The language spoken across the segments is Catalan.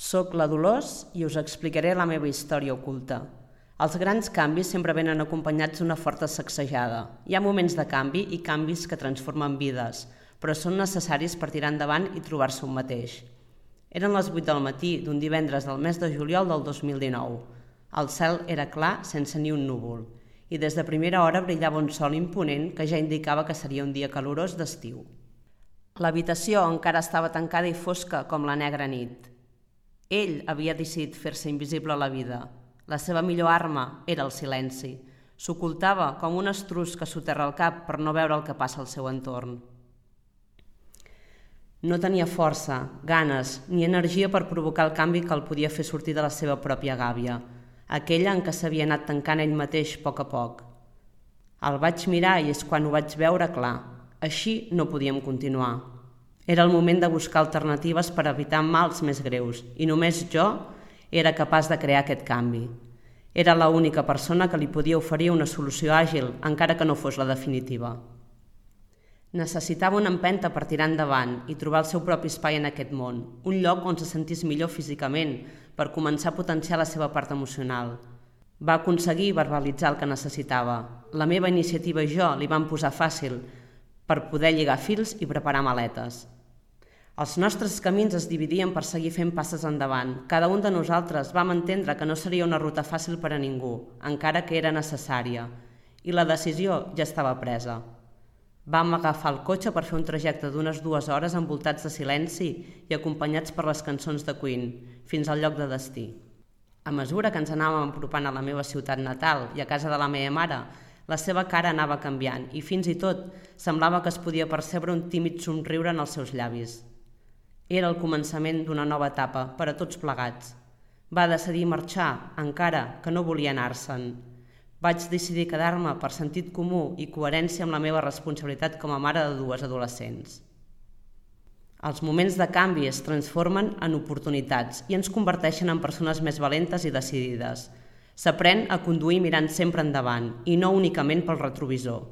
Soc la Dolors i us explicaré la meva història oculta. Els grans canvis sempre venen acompanyats d'una forta sacsejada. Hi ha moments de canvi i canvis que transformen vides, però són necessaris per tirar endavant i trobar-se un mateix. Eren les 8 del matí d'un divendres del mes de juliol del 2019. El cel era clar sense ni un núvol i des de primera hora brillava un sol imponent que ja indicava que seria un dia calorós d'estiu. L'habitació encara estava tancada i fosca com la negra nit. Ell havia decidit fer-se invisible a la vida. La seva millor arma era el silenci. S'ocultava com un estrus que soterra el cap per no veure el que passa al seu entorn. No tenia força, ganes ni energia per provocar el canvi que el podia fer sortir de la seva pròpia gàbia, aquella en què s'havia anat tancant ell mateix a poc a poc. El vaig mirar i és quan ho vaig veure clar. Així no podíem continuar. Era el moment de buscar alternatives per evitar mals més greus i només jo era capaç de crear aquest canvi. Era l'única persona que li podia oferir una solució àgil, encara que no fos la definitiva. Necessitava una empenta per tirar endavant i trobar el seu propi espai en aquest món, un lloc on se sentís millor físicament, per començar a potenciar la seva part emocional. Va aconseguir verbalitzar el que necessitava. La meva iniciativa i jo li van posar fàcil per poder lligar fils i preparar maletes. Els nostres camins es dividien per seguir fent passes endavant. Cada un de nosaltres vam entendre que no seria una ruta fàcil per a ningú, encara que era necessària, i la decisió ja estava presa. Vam agafar el cotxe per fer un trajecte d'unes dues hores envoltats de silenci i acompanyats per les cançons de Queen, fins al lloc de destí. A mesura que ens anàvem apropant a la meva ciutat natal i a casa de la meva mare, la seva cara anava canviant i fins i tot semblava que es podia percebre un tímid somriure en els seus llavis. Era el començament d'una nova etapa per a tots plegats. Va decidir marxar, encara que no volia anar-se'n. Vaig decidir quedar-me per sentit comú i coherència amb la meva responsabilitat com a mare de dues adolescents. Els moments de canvi es transformen en oportunitats i ens converteixen en persones més valentes i decidides. S'aprèn a conduir mirant sempre endavant i no únicament pel retrovisor,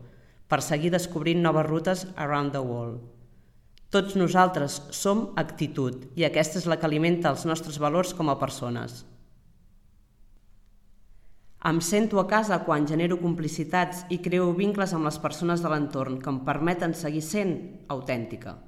per seguir descobrint noves rutes around the world. Tots nosaltres som actitud i aquesta és la que alimenta els nostres valors com a persones. Em sento a casa quan genero complicitats i creo vincles amb les persones de l'entorn que em permeten seguir sent autèntica.